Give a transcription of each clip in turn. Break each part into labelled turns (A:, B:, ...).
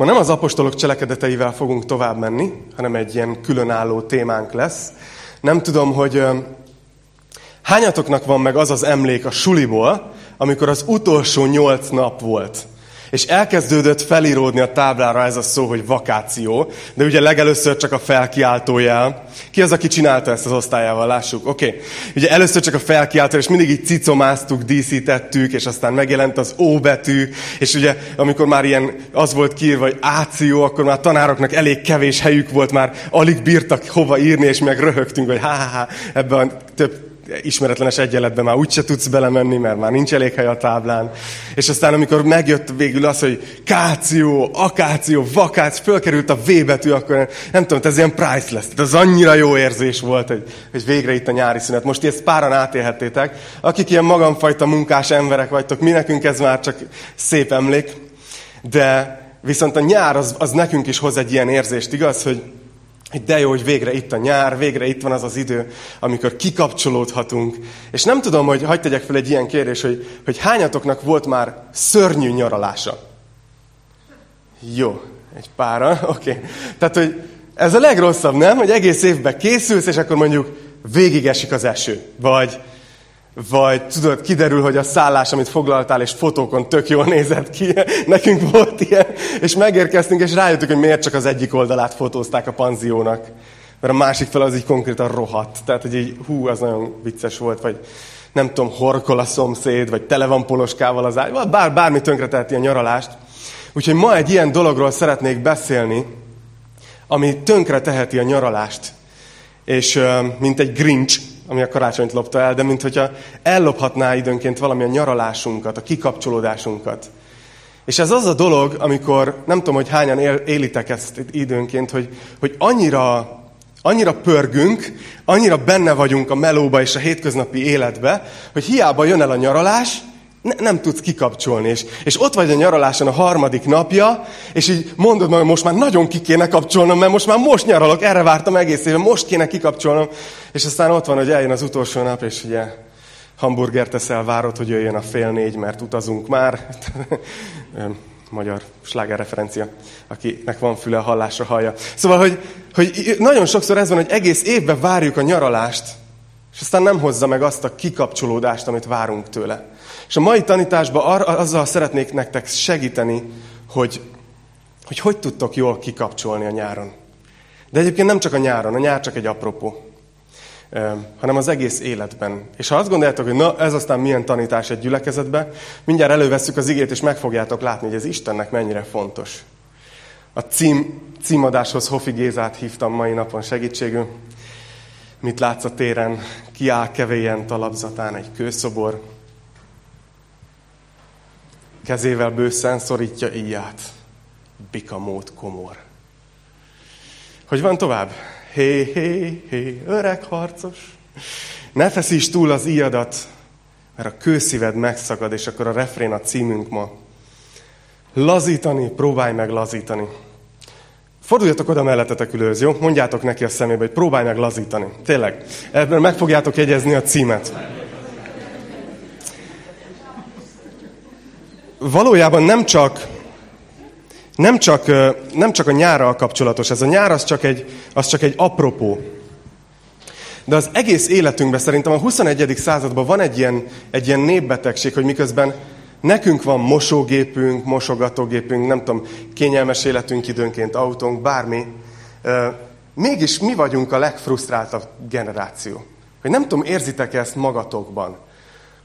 A: Ma nem az apostolok cselekedeteivel fogunk tovább menni, hanem egy ilyen különálló témánk lesz. Nem tudom, hogy hányatoknak van meg az az emlék a suliból, amikor az utolsó nyolc nap volt és elkezdődött felíródni a táblára ez a szó, hogy vakáció, de ugye legelőször csak a felkiáltójel. Ki az, aki csinálta ezt az osztályával? Lássuk. Oké. Okay. Ugye először csak a felkiáltó, és mindig így cicomáztuk, díszítettük, és aztán megjelent az ó betű, és ugye amikor már ilyen az volt kiírva, hogy áció, akkor már tanároknak elég kevés helyük volt, már alig bírtak hova írni, és meg röhögtünk, hogy há-há-há, ebben több ismeretlenes egyenletbe már úgyse tudsz belemenni, mert már nincs elég hely a táblán. És aztán, amikor megjött végül az, hogy káció, akáció, vakáció, fölkerült a V betű, akkor nem tudom, ez ilyen priceless. Ez annyira jó érzés volt, hogy, hogy végre itt a nyári szünet. Most ezt páran átélhettétek. Akik ilyen magamfajta munkás emberek vagytok, mi nekünk ez már csak szép emlék. De viszont a nyár az, az nekünk is hoz egy ilyen érzést, igaz, hogy hogy de jó, hogy végre itt a nyár, végre itt van az az idő, amikor kikapcsolódhatunk. És nem tudom, hogy hagyd tegyek fel egy ilyen kérdés, hogy, hogy hányatoknak volt már szörnyű nyaralása? Jó, egy pára, oké. Okay. Tehát, hogy ez a legrosszabb, nem? Hogy egész évben készülsz, és akkor mondjuk végigesik az eső. Vagy vagy tudod, kiderül, hogy a szállás, amit foglaltál, és fotókon tök jól nézett ki. Nekünk volt ilyen. És megérkeztünk, és rájöttük, hogy miért csak az egyik oldalát fotózták a panziónak. Mert a másik fel az így konkrétan rohadt. Tehát, hogy így, hú, az nagyon vicces volt, vagy nem tudom, horkol a szomszéd, vagy tele van poloskával az ágy, bár, bármi tönkreteheti a nyaralást. Úgyhogy ma egy ilyen dologról szeretnék beszélni, ami tönkre teheti a nyaralást. És mint egy grinch, ami a karácsonyt lopta el, de mint hogyha ellophatná időnként valami a nyaralásunkat, a kikapcsolódásunkat. És ez az a dolog, amikor, nem tudom, hogy hányan él, élitek ezt időnként, hogy, hogy annyira, annyira pörgünk, annyira benne vagyunk a melóba és a hétköznapi életbe, hogy hiába jön el a nyaralás, ne, nem tudsz kikapcsolni. És, és ott vagy a nyaraláson a harmadik napja, és így mondod hogy most már nagyon ki kéne kapcsolnom, mert most már most nyaralok, erre vártam egész éve, most kéne kikapcsolnom. És aztán ott van, hogy eljön az utolsó nap, és ugye hamburger teszel, várod, hogy jöjjön a fél négy, mert utazunk már. Magyar sláger referencia, akinek van füle a hallásra hallja. Szóval, hogy, hogy nagyon sokszor ez van, hogy egész évben várjuk a nyaralást, és aztán nem hozza meg azt a kikapcsolódást, amit várunk tőle. És a mai tanításban ar- azzal szeretnék nektek segíteni, hogy, hogy hogy tudtok jól kikapcsolni a nyáron. De egyébként nem csak a nyáron, a nyár csak egy apropó, hanem az egész életben. És ha azt gondoljátok, hogy na, ez aztán milyen tanítás egy gyülekezetbe, mindjárt elővesszük az igét, és meg fogjátok látni, hogy ez Istennek mennyire fontos. A cím, címadáshoz Hofi Gézát hívtam mai napon segítségül. Mit látsz a téren? Kiáll kevélyen talapzatán egy kőszobor, kezével bőszen szorítja íját. Bikamót komor. Hogy van tovább? Hé, hé, hé, öreg harcos. Ne feszíts túl az íjadat, mert a kőszíved megszakad, és akkor a refrén a címünk ma. Lazítani, próbálj meg lazítani. Forduljatok oda mellettetek ülőz, jó? Mondjátok neki a szemébe, hogy próbálj meg lazítani. Tényleg. Ebben meg fogjátok jegyezni a címet. Valójában nem csak, nem csak, nem csak a nyárral kapcsolatos, ez a nyár az csak egy, az csak egy apropó. De az egész életünkben szerintem a 21. században van egy ilyen, egy ilyen népbetegség, hogy miközben nekünk van mosógépünk, mosogatógépünk, nem tudom, kényelmes életünk időnként, autónk, bármi, mégis mi vagyunk a legfrusztráltabb generáció. Hogy nem tudom, érzitek ezt magatokban?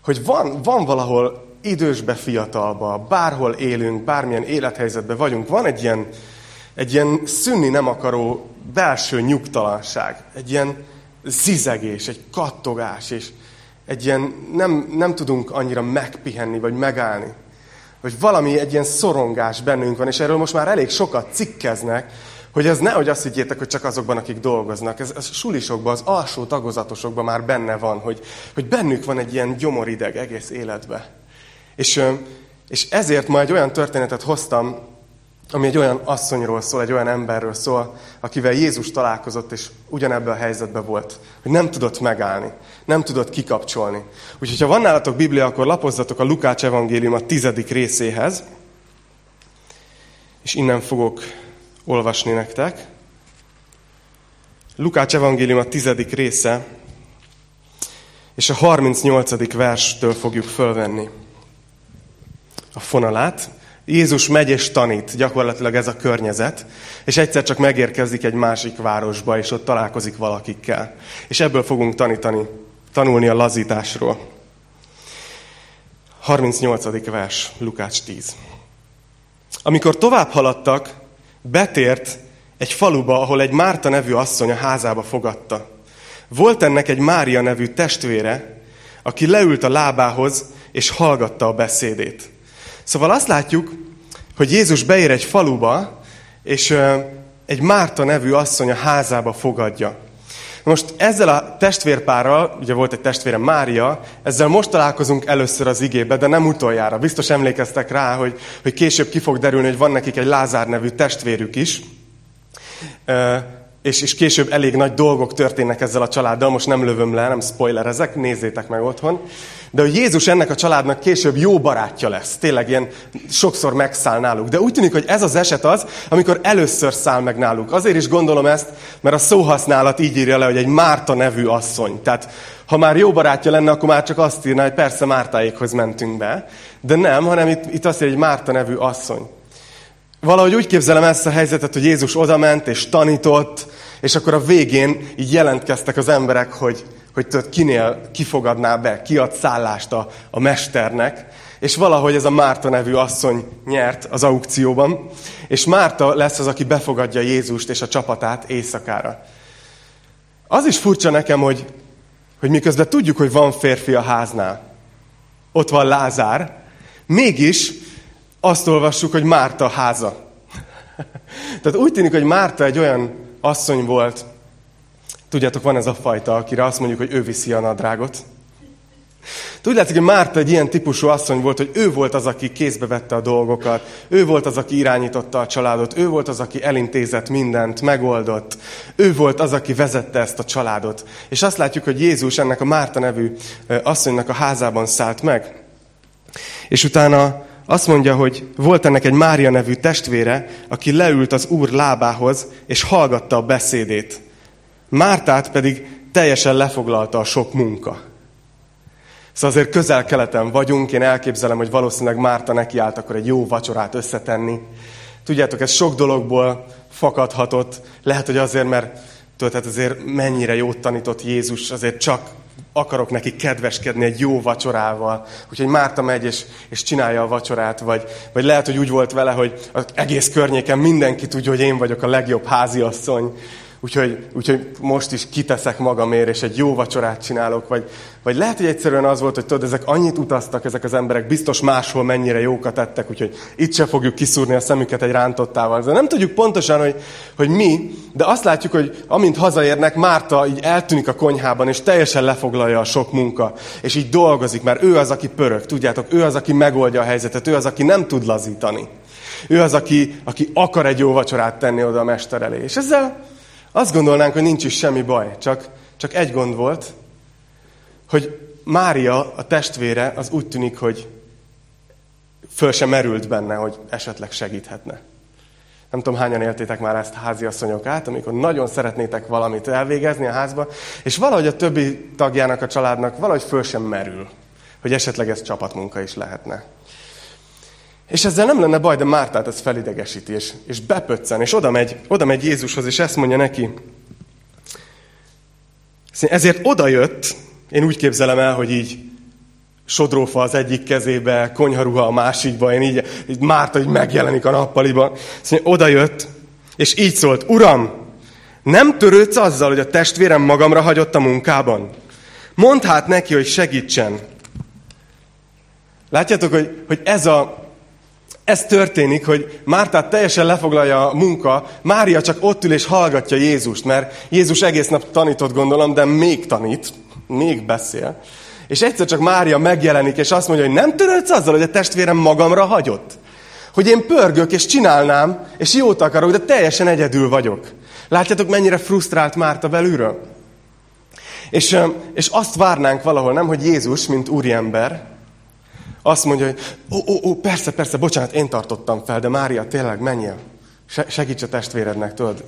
A: Hogy van, van valahol idősbe, fiatalba, bárhol élünk, bármilyen élethelyzetben vagyunk, van egy ilyen, egy ilyen szűnni nem akaró belső nyugtalanság, egy ilyen zizegés, egy kattogás, és egy ilyen nem, nem tudunk annyira megpihenni, vagy megállni. Vagy valami, egy ilyen szorongás bennünk van, és erről most már elég sokat cikkeznek, hogy ez nehogy azt higgyétek, hogy csak azokban, akik dolgoznak. Ez, ez sulisokban, az alsó tagozatosokban már benne van, hogy, hogy bennük van egy ilyen gyomorideg egész életbe. És, és ezért ma egy olyan történetet hoztam, ami egy olyan asszonyról szól, egy olyan emberről szól, akivel Jézus találkozott, és ugyanebben a helyzetben volt, hogy nem tudott megállni, nem tudott kikapcsolni. Úgyhogy, ha van nálatok Biblia, akkor lapozzatok a Lukács evangélium a tizedik részéhez, és innen fogok olvasni nektek. Lukács evangélium a tizedik része, és a 38. verstől fogjuk fölvenni a fonalát. Jézus megy és tanít, gyakorlatilag ez a környezet, és egyszer csak megérkezik egy másik városba, és ott találkozik valakikkel. És ebből fogunk tanítani, tanulni a lazításról. 38. vers, Lukács 10. Amikor tovább haladtak, betért egy faluba, ahol egy Márta nevű asszony a házába fogadta. Volt ennek egy Mária nevű testvére, aki leült a lábához, és hallgatta a beszédét. Szóval azt látjuk, hogy Jézus beér egy faluba, és egy Márta nevű asszony a házába fogadja. Most ezzel a testvérpárral, ugye volt egy testvére Mária, ezzel most találkozunk először az igébe, de nem utoljára. Biztos emlékeztek rá, hogy, hogy később ki fog derülni, hogy van nekik egy Lázár nevű testvérük is és, és később elég nagy dolgok történnek ezzel a családdal, most nem lövöm le, nem spoilerezek, nézzétek meg otthon. De hogy Jézus ennek a családnak később jó barátja lesz. Tényleg ilyen sokszor megszáll náluk. De úgy tűnik, hogy ez az eset az, amikor először száll meg náluk. Azért is gondolom ezt, mert a szóhasználat így írja le, hogy egy Márta nevű asszony. Tehát ha már jó barátja lenne, akkor már csak azt írna, hogy persze Mártáékhoz mentünk be. De nem, hanem itt, itt azt írja, egy Márta nevű asszony. Valahogy úgy képzelem ezt a helyzetet, hogy Jézus odament és tanított, és akkor a végén így jelentkeztek az emberek, hogy, hogy tudod, kinél kifogadná be, kiad szállást a, a mesternek, és valahogy ez a Márta nevű asszony nyert az aukcióban, és Márta lesz az, aki befogadja Jézust és a csapatát éjszakára. Az is furcsa nekem, hogy, hogy miközben tudjuk, hogy van férfi a háznál, ott van Lázár, mégis azt olvassuk, hogy Márta háza. Tehát úgy tűnik, hogy Márta egy olyan asszony volt, tudjátok, van ez a fajta, akire azt mondjuk, hogy ő viszi a nadrágot. Látszik, hogy Márta egy ilyen típusú asszony volt, hogy ő volt az, aki kézbe vette a dolgokat, ő volt az, aki irányította a családot, ő volt az, aki elintézett mindent, megoldott, ő volt az, aki vezette ezt a családot. És azt látjuk, hogy Jézus ennek a Márta nevű asszonynak a házában szállt meg. És utána azt mondja, hogy volt ennek egy Mária nevű testvére, aki leült az Úr lábához, és hallgatta a beszédét. Mártát pedig teljesen lefoglalta a sok munka. Szóval azért közel-keleten vagyunk, én elképzelem, hogy valószínűleg Márta nekiállt akkor egy jó vacsorát összetenni. Tudjátok, ez sok dologból fakadhatott. Lehet, hogy azért, mert tudod, hát azért mennyire jót tanított Jézus, azért csak akarok neki kedveskedni egy jó vacsorával. Úgyhogy Márta megy és, és csinálja a vacsorát, vagy, vagy lehet, hogy úgy volt vele, hogy az egész környéken mindenki tudja, hogy én vagyok a legjobb háziasszony, Úgyhogy, úgyhogy most is kiteszek magamért, és egy jó vacsorát csinálok. Vagy, vagy lehet, hogy egyszerűen az volt, hogy tudod, ezek annyit utaztak, ezek az emberek, biztos máshol mennyire jókat ettek, úgyhogy itt se fogjuk kiszúrni a szemüket egy rántottával. De nem tudjuk pontosan, hogy, hogy mi, de azt látjuk, hogy amint hazaérnek, Márta így eltűnik a konyhában, és teljesen lefoglalja a sok munka, és így dolgozik, mert ő az, aki pörög, tudjátok, ő az, aki megoldja a helyzetet, ő az, aki nem tud lazítani. Ő az, aki, aki akar egy jó vacsorát tenni oda a mester elé. És ezzel azt gondolnánk, hogy nincs is semmi baj, csak, csak egy gond volt, hogy Mária, a testvére, az úgy tűnik, hogy föl sem merült benne, hogy esetleg segíthetne. Nem tudom, hányan éltétek már ezt háziasszonyok át, amikor nagyon szeretnétek valamit elvégezni a házba, és valahogy a többi tagjának a családnak valahogy föl sem merül, hogy esetleg ez csapatmunka is lehetne. És ezzel nem lenne baj, de Mártát ez felidegesíti, és, és bepöccen, és oda megy, oda megy Jézushoz, és ezt mondja neki. Ezért oda jött, én úgy képzelem el, hogy így sodrófa az egyik kezébe, konyharuha a másikba, én így, így Márta így megjelenik a nappaliban. Szóval oda jött, és így szólt, Uram, nem törődsz azzal, hogy a testvérem magamra hagyott a munkában? Mondd hát neki, hogy segítsen. Látjátok, hogy, hogy ez a, ez történik, hogy Mártát teljesen lefoglalja a munka, Mária csak ott ül és hallgatja Jézust, mert Jézus egész nap tanított, gondolom, de még tanít, még beszél. És egyszer csak Mária megjelenik, és azt mondja, hogy nem törődsz azzal, hogy a testvérem magamra hagyott. Hogy én pörgök, és csinálnám, és jót akarok, de teljesen egyedül vagyok. Látjátok, mennyire frusztrált Márta belülről? És, és azt várnánk valahol, nem, hogy Jézus, mint úriember, azt mondja, hogy ó, ó, ó, persze, persze, bocsánat, én tartottam fel, de Mária, tényleg menjél. Segíts a testvérednek, tudod,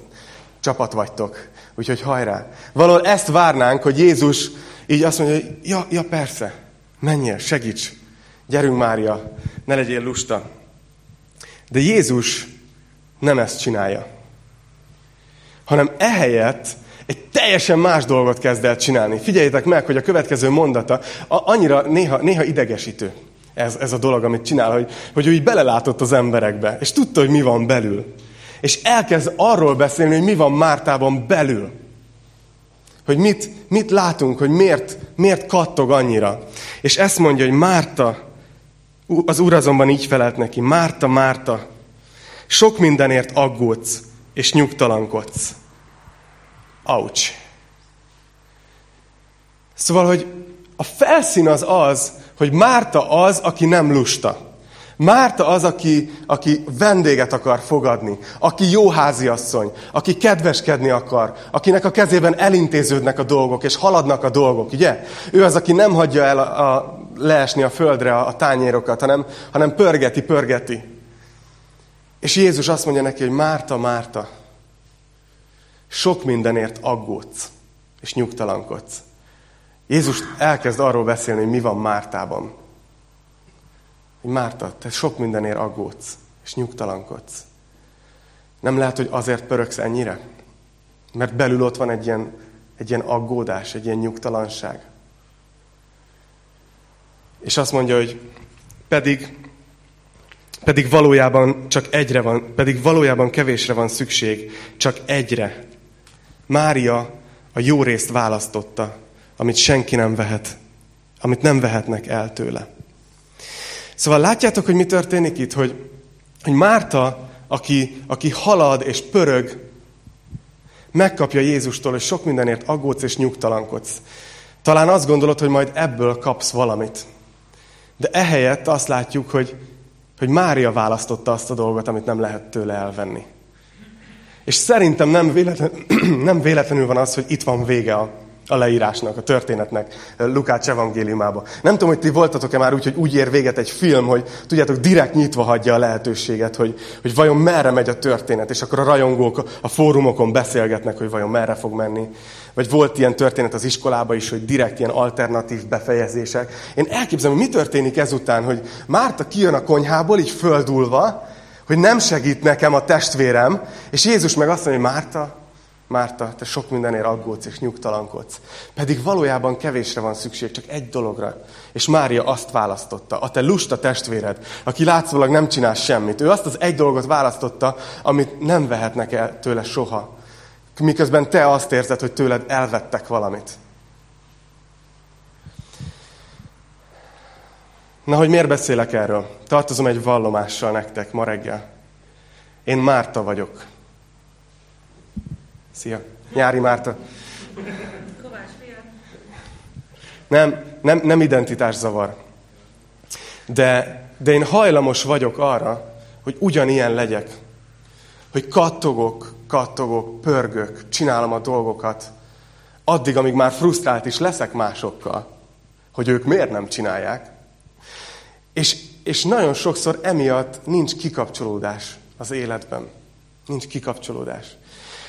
A: csapat vagytok. Úgyhogy hajrá. Valahol ezt várnánk, hogy Jézus így azt mondja, hogy ja, ja persze, menjél, segíts. Gyerünk Mária, ne legyél lusta. De Jézus nem ezt csinálja. Hanem ehelyett egy teljesen más dolgot kezd el csinálni. Figyeljétek meg, hogy a következő mondata annyira néha, néha idegesítő ez, ez a dolog, amit csinál, hogy, hogy ő így belelátott az emberekbe, és tudta, hogy mi van belül. És elkezd arról beszélni, hogy mi van Mártában belül. Hogy mit, mit látunk, hogy miért, miért kattog annyira. És ezt mondja, hogy Márta, az úr azonban így felelt neki, Márta, Márta, sok mindenért aggódsz, és nyugtalankodsz. Aucs. Szóval, hogy a felszín az az, hogy Márta az, aki nem lusta. Márta az, aki, aki vendéget akar fogadni, aki jó háziasszony, aki kedveskedni akar, akinek a kezében elintéződnek a dolgok, és haladnak a dolgok, ugye? Ő az, aki nem hagyja el a, a, leesni a földre a, a tányérokat, hanem, hanem pörgeti, pörgeti. És Jézus azt mondja neki, hogy Márta, Márta, sok mindenért aggódsz, és nyugtalankodsz. Jézus elkezd arról beszélni, hogy mi van Mártában. Márta, te sok mindenért aggódsz, és nyugtalankodsz. Nem lehet, hogy azért pöröksz ennyire? Mert belül ott van egy ilyen, egy ilyen aggódás, egy ilyen nyugtalanság. És azt mondja, hogy pedig, pedig valójában csak egyre van, pedig valójában kevésre van szükség, csak egyre. Mária a jó részt választotta, amit senki nem vehet, amit nem vehetnek el tőle. Szóval látjátok, hogy mi történik itt? Hogy, hogy Márta, aki, aki halad és pörög, megkapja Jézustól, és sok mindenért aggódsz és nyugtalankodsz. Talán azt gondolod, hogy majd ebből kapsz valamit. De ehelyett azt látjuk, hogy, hogy Mária választotta azt a dolgot, amit nem lehet tőle elvenni. És szerintem nem, véletlen, nem véletlenül van az, hogy itt van vége a, a leírásnak, a történetnek Lukács evangéliumába. Nem tudom, hogy ti voltatok-e már úgy, hogy úgy ér véget egy film, hogy tudjátok, direkt nyitva hagyja a lehetőséget, hogy, hogy vajon merre megy a történet, és akkor a rajongók a fórumokon beszélgetnek, hogy vajon merre fog menni. Vagy volt ilyen történet az iskolában is, hogy direkt ilyen alternatív befejezések. Én elképzelem, hogy mi történik ezután, hogy Márta kijön a konyhából, így földulva, hogy nem segít nekem a testvérem, és Jézus meg azt mondja, hogy Márta, Márta, te sok mindenért aggódsz és nyugtalankodsz. Pedig valójában kevésre van szükség, csak egy dologra. És Mária azt választotta, a te lusta testvéred, aki látszólag nem csinál semmit. Ő azt az egy dolgot választotta, amit nem vehetnek el tőle soha. Miközben te azt érzed, hogy tőled elvettek valamit. Na, hogy miért beszélek erről? Tartozom egy vallomással nektek ma reggel. Én Márta vagyok. Szia! Nyári Márta. Nem, nem, nem identitászavar. De, de én hajlamos vagyok arra, hogy ugyanilyen legyek. Hogy kattogok, kattogok, pörgök, csinálom a dolgokat, addig, amíg már frusztrált is leszek másokkal, hogy ők miért nem csinálják. És, és nagyon sokszor emiatt nincs kikapcsolódás az életben. Nincs kikapcsolódás.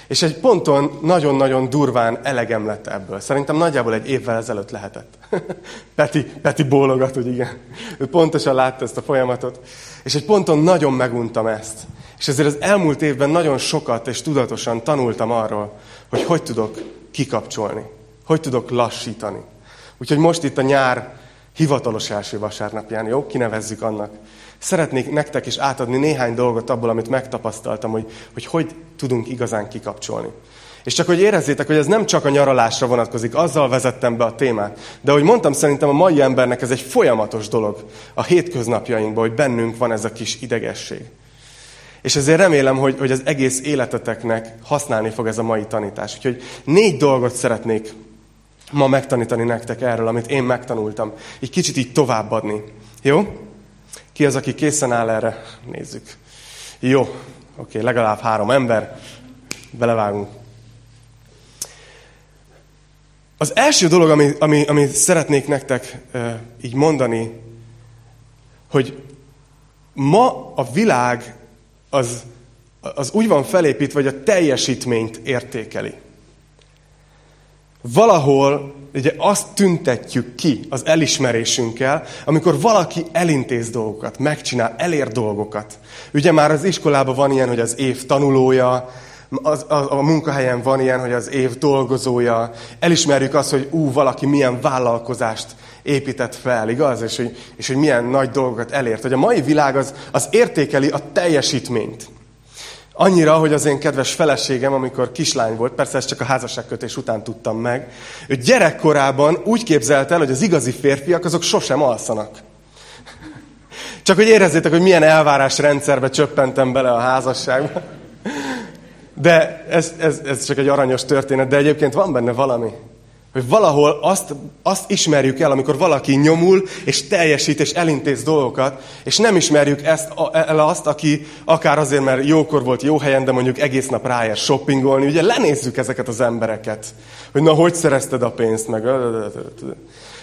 A: És egy ponton nagyon-nagyon durván elegem lett ebből. Szerintem nagyjából egy évvel ezelőtt lehetett. Peti, Peti bólogat, hogy igen. Ő pontosan látta ezt a folyamatot. És egy ponton nagyon meguntam ezt. És ezért az elmúlt évben nagyon sokat és tudatosan tanultam arról, hogy hogy tudok kikapcsolni. Hogy tudok lassítani. Úgyhogy most itt a nyár hivatalos első vasárnapján, jó? Kinevezzük annak. Szeretnék nektek is átadni néhány dolgot abból, amit megtapasztaltam, hogy, hogy hogy tudunk igazán kikapcsolni. És csak hogy érezzétek, hogy ez nem csak a nyaralásra vonatkozik, azzal vezettem be a témát. De ahogy mondtam, szerintem a mai embernek ez egy folyamatos dolog a hétköznapjainkban, hogy bennünk van ez a kis idegesség. És ezért remélem, hogy, hogy az egész életeteknek használni fog ez a mai tanítás. Úgyhogy négy dolgot szeretnék ma megtanítani nektek erről, amit én megtanultam. Így kicsit így továbbadni. Jó? Ki az, aki készen áll erre? Nézzük. Jó, oké, legalább három ember. Belevágunk. Az első dolog, ami, ami, ami szeretnék nektek e, így mondani, hogy ma a világ az, az úgy van felépítve, hogy a teljesítményt értékeli. Valahol ugye azt tüntetjük ki az elismerésünkkel, amikor valaki elintéz dolgokat, megcsinál, elér dolgokat. Ugye már az iskolában van ilyen, hogy az év tanulója, az, a, a munkahelyen van ilyen, hogy az év dolgozója. Elismerjük azt, hogy ú, valaki milyen vállalkozást épített fel, igaz? És hogy, és hogy milyen nagy dolgokat elért. Hogy a mai világ az, az értékeli a teljesítményt. Annyira, hogy az én kedves feleségem, amikor kislány volt, persze ezt csak a házasságkötés után tudtam meg, ő gyerekkorában úgy képzelt el, hogy az igazi férfiak azok sosem alszanak. Csak hogy érezzétek, hogy milyen elvárás rendszerbe csöppentem bele a házasságba. De ez, ez, ez csak egy aranyos történet, de egyébként van benne valami. Hogy valahol azt, azt ismerjük el, amikor valaki nyomul, és teljesít, és elintéz dolgokat, és nem ismerjük ezt, el azt, aki akár azért, mert jókor volt jó helyen, de mondjuk egész nap ráér shoppingolni. Ugye lenézzük ezeket az embereket, hogy na, hogy szerezted a pénzt, meg...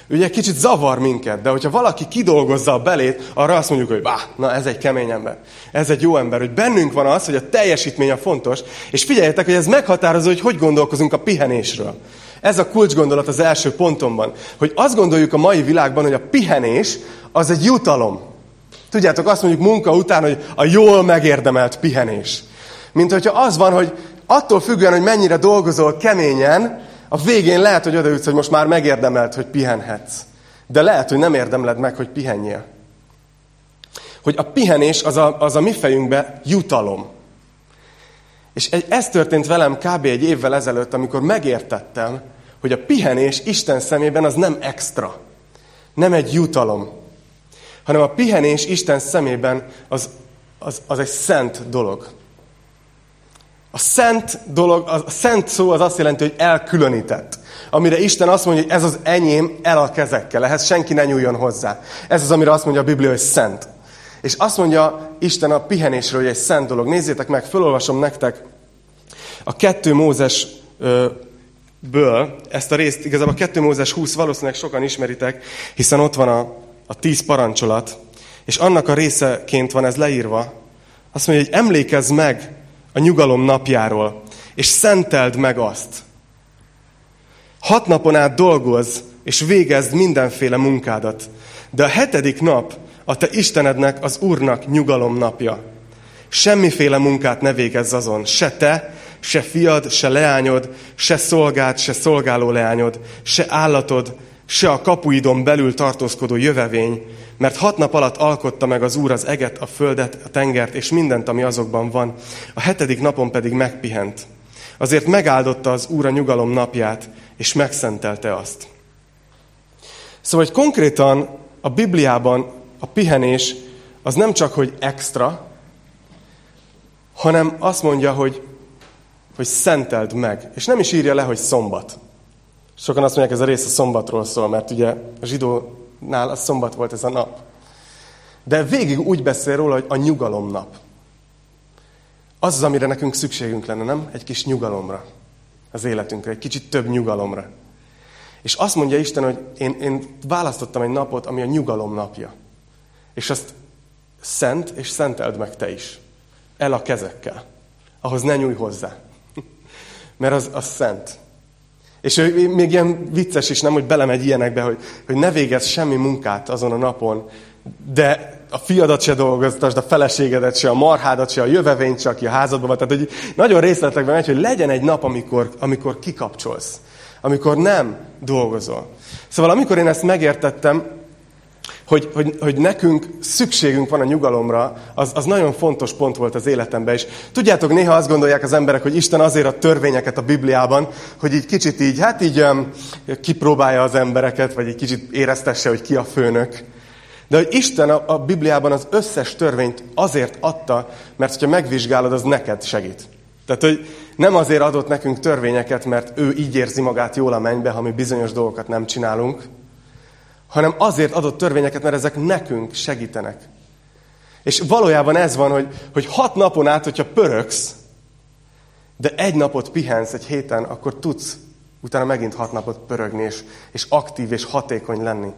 A: Ugye kicsit zavar minket, de hogyha valaki kidolgozza a belét, arra azt mondjuk, hogy bá, na ez egy kemény ember, ez egy jó ember, hogy bennünk van az, hogy a teljesítmény a fontos, és figyeljetek, hogy ez meghatározó, hogy hogy gondolkozunk a pihenésről. Ez a kulcsgondolat az első pontomban, hogy azt gondoljuk a mai világban, hogy a pihenés az egy jutalom. Tudjátok, azt mondjuk munka után, hogy a jól megérdemelt pihenés. Mint hogyha az van, hogy attól függően, hogy mennyire dolgozol keményen, a végén lehet, hogy odaütsz, hogy most már megérdemelt, hogy pihenhetsz. De lehet, hogy nem érdemled meg, hogy pihenjél. Hogy a pihenés az a, az a mi fejünkbe jutalom. És ez történt velem kb. egy évvel ezelőtt, amikor megértettem, hogy a pihenés Isten szemében az nem extra, nem egy jutalom, hanem a pihenés Isten szemében az, az, az egy szent dolog. A szent dolog, a szent szó az azt jelenti, hogy elkülönített. Amire Isten azt mondja, hogy ez az enyém el a kezekkel, ehhez senki ne nyúljon hozzá. Ez az, amire azt mondja a Biblia, hogy szent. És azt mondja Isten a pihenésről, hogy egy szent dolog. Nézzétek meg, felolvasom nektek a kettő Mózes ből ezt a részt, igazából a 2 Mózes 20 valószínűleg sokan ismeritek, hiszen ott van a, a tíz parancsolat, és annak a részeként van ez leírva. Azt mondja, hogy emlékezz meg a nyugalom napjáról, és szenteld meg azt. Hat napon át dolgozz, és végezd mindenféle munkádat. De a hetedik nap a te Istenednek, az Úrnak nyugalom napja. Semmiféle munkát ne végezz azon, se te, se fiad, se leányod, se szolgád, se szolgáló leányod, se állatod, se a kapuidon belül tartózkodó jövevény, mert hat nap alatt alkotta meg az Úr az eget, a földet, a tengert, és mindent, ami azokban van. A hetedik napon pedig megpihent. Azért megáldotta az Úr a nyugalom napját, és megszentelte azt. Szóval, hogy konkrétan a Bibliában a pihenés az nem csak, hogy extra, hanem azt mondja, hogy hogy szenteld meg. És nem is írja le, hogy szombat. Sokan azt mondják, ez a rész a szombatról szól, mert ugye a zsidónál a szombat volt ez a nap. De végig úgy beszél róla, hogy a nyugalom nap. Az az, amire nekünk szükségünk lenne, nem? Egy kis nyugalomra az életünkre, egy kicsit több nyugalomra. És azt mondja Isten, hogy én, én választottam egy napot, ami a nyugalom napja. És azt szent, és szenteld meg te is. El a kezekkel. Ahhoz ne nyújj hozzá mert az, az szent. És ő még ilyen vicces is, nem, hogy belemegy ilyenekbe, hogy, hogy ne végezz semmi munkát azon a napon, de a fiadat se dolgoztasd, a feleségedet se, a marhádat se, a jövevényt se, aki a házadban van. Tehát, hogy nagyon részletekben megy, hogy legyen egy nap, amikor, amikor kikapcsolsz, amikor nem dolgozol. Szóval amikor én ezt megértettem, hogy, hogy, hogy nekünk szükségünk van a nyugalomra, az, az nagyon fontos pont volt az életemben. És tudjátok, néha azt gondolják az emberek, hogy Isten azért a törvényeket a Bibliában, hogy így kicsit így, hát így um, kipróbálja az embereket, vagy egy kicsit éreztesse, hogy ki a főnök. De hogy Isten a, a Bibliában az összes törvényt azért adta, mert hogyha megvizsgálod, az neked segít. Tehát, hogy nem azért adott nekünk törvényeket, mert ő így érzi magát jól a mennybe, ha mi bizonyos dolgokat nem csinálunk, hanem azért adott törvényeket, mert ezek nekünk segítenek. És valójában ez van, hogy, hogy hat napon át, hogyha pöröksz, de egy napot pihensz egy héten, akkor tudsz Utána megint hat napot pörögni, és, és aktív és hatékony lenni.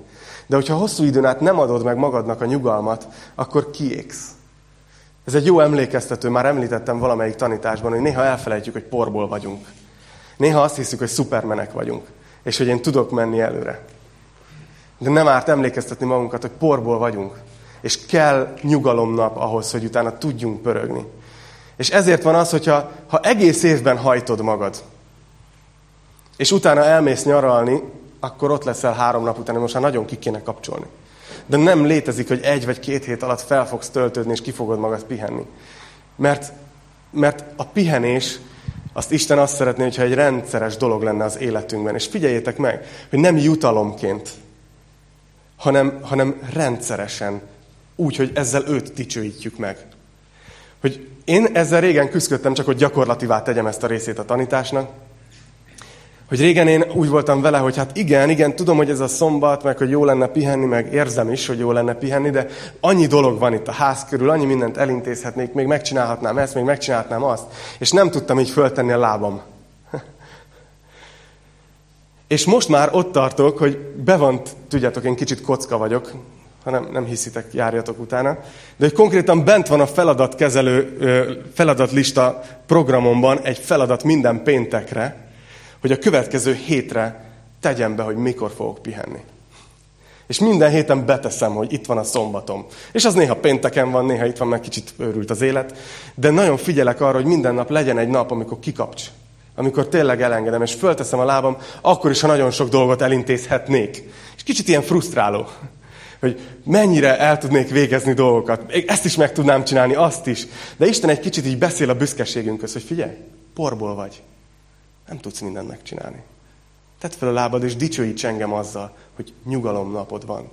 A: De hogyha hosszú időn át nem adod meg magadnak a nyugalmat, akkor kiégsz. Ez egy jó emlékeztető, már említettem valamelyik tanításban, hogy néha elfelejtjük, hogy porból vagyunk. Néha azt hiszük, hogy szupermenek vagyunk, és hogy én tudok menni előre. De nem árt emlékeztetni magunkat, hogy porból vagyunk. És kell nyugalomnap ahhoz, hogy utána tudjunk pörögni. És ezért van az, hogyha ha egész évben hajtod magad, és utána elmész nyaralni, akkor ott leszel három nap után, most már nagyon ki kéne kapcsolni. De nem létezik, hogy egy vagy két hét alatt fel fogsz töltődni, és ki fogod magad pihenni. Mert, mert a pihenés, azt Isten azt szeretné, hogyha egy rendszeres dolog lenne az életünkben. És figyeljétek meg, hogy nem jutalomként, hanem, hanem rendszeresen, úgy, hogy ezzel őt dicsőítjük meg. Hogy én ezzel régen küzdöttem, csak hogy gyakorlativá tegyem ezt a részét a tanításnak, hogy régen én úgy voltam vele, hogy hát igen, igen, tudom, hogy ez a szombat, meg hogy jó lenne pihenni, meg érzem is, hogy jó lenne pihenni, de annyi dolog van itt a ház körül, annyi mindent elintézhetnék, még megcsinálhatnám ezt, még megcsinálhatnám azt, és nem tudtam így föltenni a lábam. És most már ott tartok, hogy bevont, tudjátok, én kicsit kocka vagyok, ha nem, nem hiszitek, járjatok utána. De hogy konkrétan bent van a feladatkezelő, feladatlista programomban egy feladat minden péntekre, hogy a következő hétre tegyem be, hogy mikor fogok pihenni. És minden héten beteszem, hogy itt van a szombatom. És az néha pénteken van, néha itt van, meg kicsit őrült az élet. De nagyon figyelek arra, hogy minden nap legyen egy nap, amikor kikapcs. Amikor tényleg elengedem, és fölteszem a lábam, akkor is, ha nagyon sok dolgot elintézhetnék. És kicsit ilyen frusztráló, hogy mennyire el tudnék végezni dolgokat. Ezt is meg tudnám csinálni, azt is. De Isten egy kicsit így beszél a büszkeségünkhöz, hogy figyelj, porból vagy. Nem tudsz mindent megcsinálni. Tedd fel a lábad, és dicsőíts engem azzal, hogy nyugalom napod van.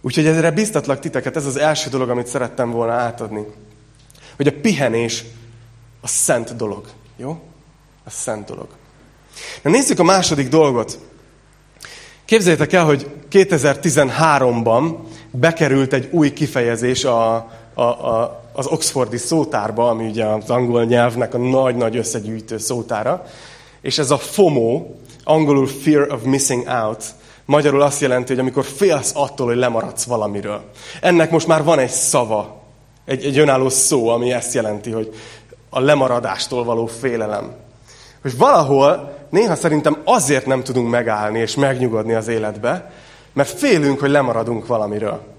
A: Úgyhogy ezre biztatlak titeket, ez az első dolog, amit szerettem volna átadni. Hogy a pihenés a szent dolog. Jó? A szent dolog. Na nézzük a második dolgot. Képzeljétek el, hogy 2013-ban bekerült egy új kifejezés a, a, a, az Oxfordi szótárba, ami ugye az angol nyelvnek a nagy-nagy összegyűjtő szótára, és ez a FOMO, angolul Fear of Missing Out, magyarul azt jelenti, hogy amikor félsz attól, hogy lemaradsz valamiről. Ennek most már van egy szava, egy, egy önálló szó, ami ezt jelenti, hogy a lemaradástól való félelem. Hogy valahol néha szerintem azért nem tudunk megállni és megnyugodni az életbe, mert félünk, hogy lemaradunk valamiről.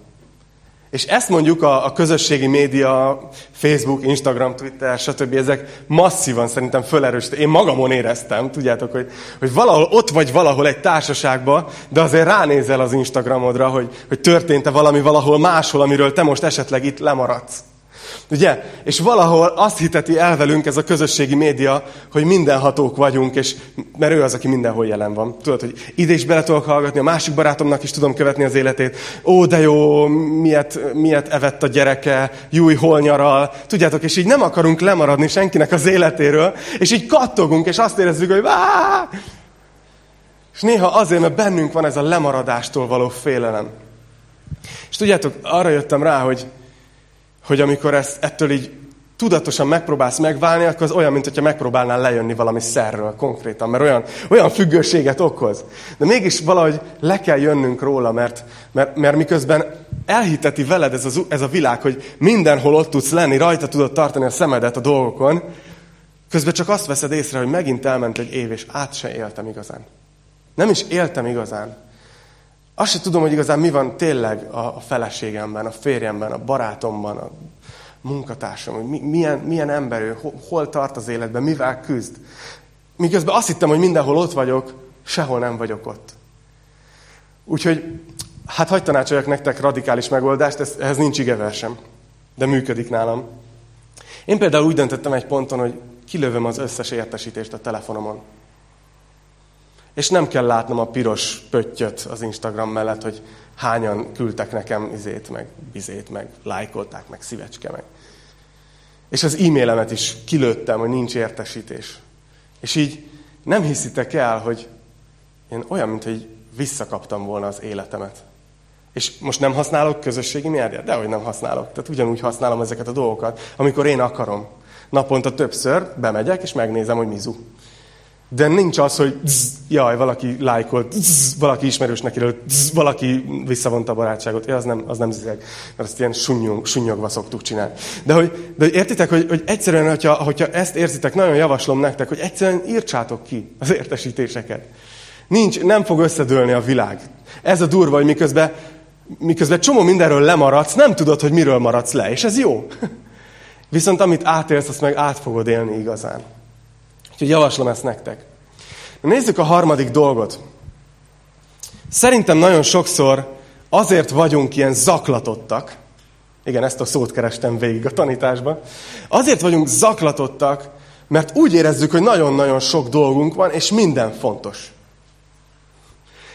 A: És ezt mondjuk a, a közösségi média, Facebook, Instagram, Twitter, stb. ezek masszívan szerintem fölerősítik. Én magamon éreztem, tudjátok, hogy, hogy valahol ott vagy valahol egy társaságban, de azért ránézel az Instagramodra, hogy, hogy történt-e valami valahol máshol, amiről te most esetleg itt lemaradsz. Ugye? És valahol azt hiteti el velünk ez a közösségi média, hogy mindenhatók vagyunk, és, mert ő az, aki mindenhol jelen van. Tudod, hogy ide is bele tudok hallgatni, a másik barátomnak is tudom követni az életét. Ó, de jó, miért, miért evett a gyereke, júj, hol nyaral. Tudjátok, és így nem akarunk lemaradni senkinek az életéről, és így kattogunk, és azt érezzük, hogy Vá! És néha azért, mert bennünk van ez a lemaradástól való félelem. És tudjátok, arra jöttem rá, hogy hogy amikor ezt, ettől így tudatosan megpróbálsz megválni, akkor az olyan, mintha megpróbálnál lejönni valami szerről konkrétan, mert olyan, olyan függőséget okoz. De mégis valahogy le kell jönnünk róla, mert, mert, mert miközben elhiteti veled ez, az, ez a világ, hogy mindenhol ott tudsz lenni, rajta tudod tartani a szemedet a dolgokon, közben csak azt veszed észre, hogy megint elment egy év, és át se éltem igazán. Nem is éltem igazán. Azt sem tudom, hogy igazán mi van tényleg a, feleségemben, a férjemben, a barátomban, a munkatársam, hogy mi, milyen, milyen ember ő, hol, hol tart az életben, mivel küzd. Miközben azt hittem, hogy mindenhol ott vagyok, sehol nem vagyok ott. Úgyhogy, hát hagyd tanácsoljak nektek radikális megoldást, ez, ehhez nincs igeversem, de működik nálam. Én például úgy döntöttem egy ponton, hogy kilövöm az összes értesítést a telefonomon. És nem kell látnom a piros pöttyöt az Instagram mellett, hogy hányan küldtek nekem izét, meg bizét, meg lájkolták, meg szívecske, meg. És az e-mailemet is kilőttem, hogy nincs értesítés. És így nem hiszitek el, hogy én olyan, mint hogy visszakaptam volna az életemet. És most nem használok közösségi médiát? Dehogy nem használok. Tehát ugyanúgy használom ezeket a dolgokat, amikor én akarom. Naponta többször bemegyek, és megnézem, hogy mizu. De nincs az, hogy zzz, jaj, valaki lájkolt, zzz, valaki ismerősnek írott, zzz, valaki visszavonta a barátságot. Ja, az nem, az nem zizeg, mert azt ilyen sunnyog, sunnyogva szoktuk csinálni. De hogy, de hogy értitek, hogy, hogy egyszerűen, hogyha, hogyha ezt érzitek, nagyon javaslom nektek, hogy egyszerűen írtsátok ki az értesítéseket. Nincs, nem fog összedőlni a világ. Ez a durva, hogy miközben, miközben csomó mindenről lemaradsz, nem tudod, hogy miről maradsz le, és ez jó. Viszont amit átélsz, azt meg át fogod élni igazán. Úgyhogy javaslom ezt nektek. Nézzük a harmadik dolgot. Szerintem nagyon sokszor azért vagyunk ilyen zaklatottak, igen, ezt a szót kerestem végig a tanításban, azért vagyunk zaklatottak, mert úgy érezzük, hogy nagyon-nagyon sok dolgunk van, és minden fontos.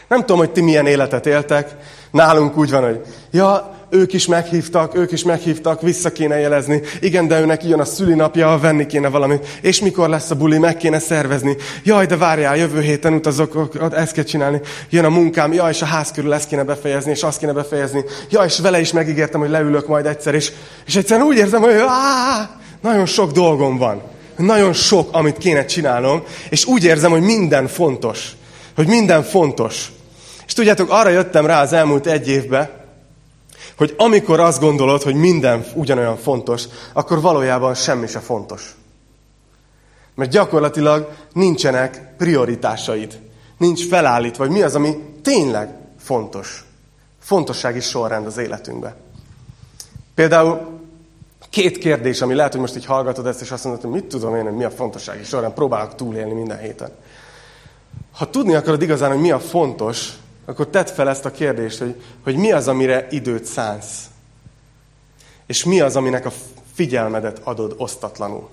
A: Nem tudom, hogy ti milyen életet éltek, nálunk úgy van, hogy ja, ők is meghívtak, ők is meghívtak, vissza kéne jelezni. Igen, de őnek jön a szülinapja, venni kéne valamit. És mikor lesz a buli, meg kéne szervezni. Jaj, de várjál, jövő héten utazok, ezt kell csinálni. Jön a munkám, jaj, és a ház körül ezt kéne befejezni, és azt kéne befejezni. Jaj, és vele is megígértem, hogy leülök majd egyszer, és, és egyszerűen úgy érzem, hogy áh, nagyon sok dolgom van. Nagyon sok, amit kéne csinálnom, és úgy érzem, hogy minden fontos. Hogy minden fontos. És tudjátok, arra jöttem rá az elmúlt egy évben, hogy amikor azt gondolod, hogy minden ugyanolyan fontos, akkor valójában semmi se fontos. Mert gyakorlatilag nincsenek prioritásaid. Nincs felállítva, vagy mi az, ami tényleg fontos. Fontossági sorrend az életünkben. Például két kérdés, ami lehet, hogy most így hallgatod ezt, és azt mondod, hogy mit tudom én, hogy mi a fontossági sorrend, próbálok túlélni minden héten. Ha tudni akarod igazán, hogy mi a fontos, akkor tedd fel ezt a kérdést, hogy, hogy mi az, amire időt szánsz. És mi az, aminek a figyelmedet adod osztatlanul.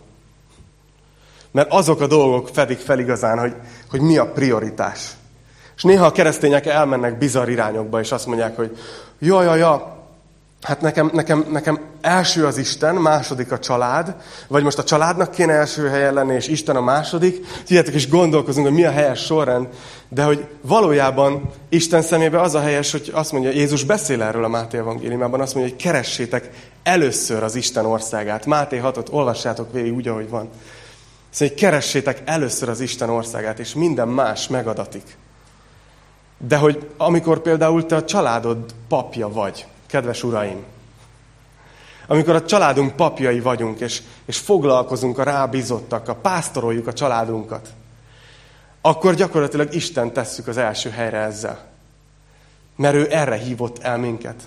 A: Mert azok a dolgok fedik fel igazán, hogy, hogy mi a prioritás. És néha a keresztények elmennek bizarr irányokba, és azt mondják, hogy jaj, jaj, jaj, Hát nekem, nekem, nekem első az Isten, második a család, vagy most a családnak kéne első helyen lenni, és Isten a második. Tudjátok, és gondolkozunk, hogy mi a helyes sorrend, de hogy valójában Isten szemébe az a helyes, hogy azt mondja, Jézus beszél erről a Máté evangéliumában, azt mondja, hogy keressétek először az Isten országát. Máté 6-ot olvassátok végig úgy, ahogy van. Szóval, hogy keressétek először az Isten országát, és minden más megadatik. De hogy amikor például te a családod papja vagy, kedves uraim, amikor a családunk papjai vagyunk, és, és foglalkozunk a rábízottakkal, pásztoroljuk a családunkat, akkor gyakorlatilag Isten tesszük az első helyre ezzel. Mert ő erre hívott el minket.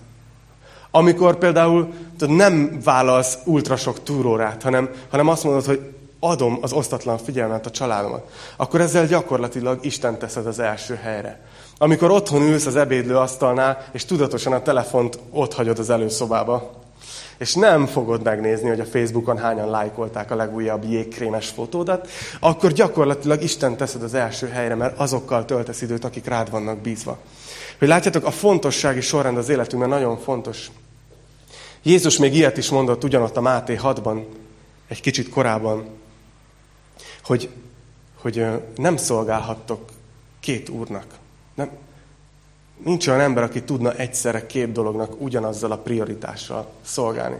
A: Amikor például tudod, nem vállalsz ultra sok túrórát, hanem, hanem azt mondod, hogy adom az osztatlan figyelmet a családomat, akkor ezzel gyakorlatilag Isten teszed az első helyre. Amikor otthon ülsz az ebédlő asztalnál, és tudatosan a telefont ott hagyod az előszobába, és nem fogod megnézni, hogy a Facebookon hányan lájkolták a legújabb jégkrémes fotódat, akkor gyakorlatilag Isten teszed az első helyre, mert azokkal töltesz időt, akik rád vannak bízva. Hogy látjátok, a fontossági sorrend az életünkben nagyon fontos. Jézus még ilyet is mondott ugyanott a Máté 6-ban, egy kicsit korábban, hogy, hogy nem szolgálhattok két úrnak. Nincs olyan ember, aki tudna egyszerre két dolognak ugyanazzal a prioritással szolgálni.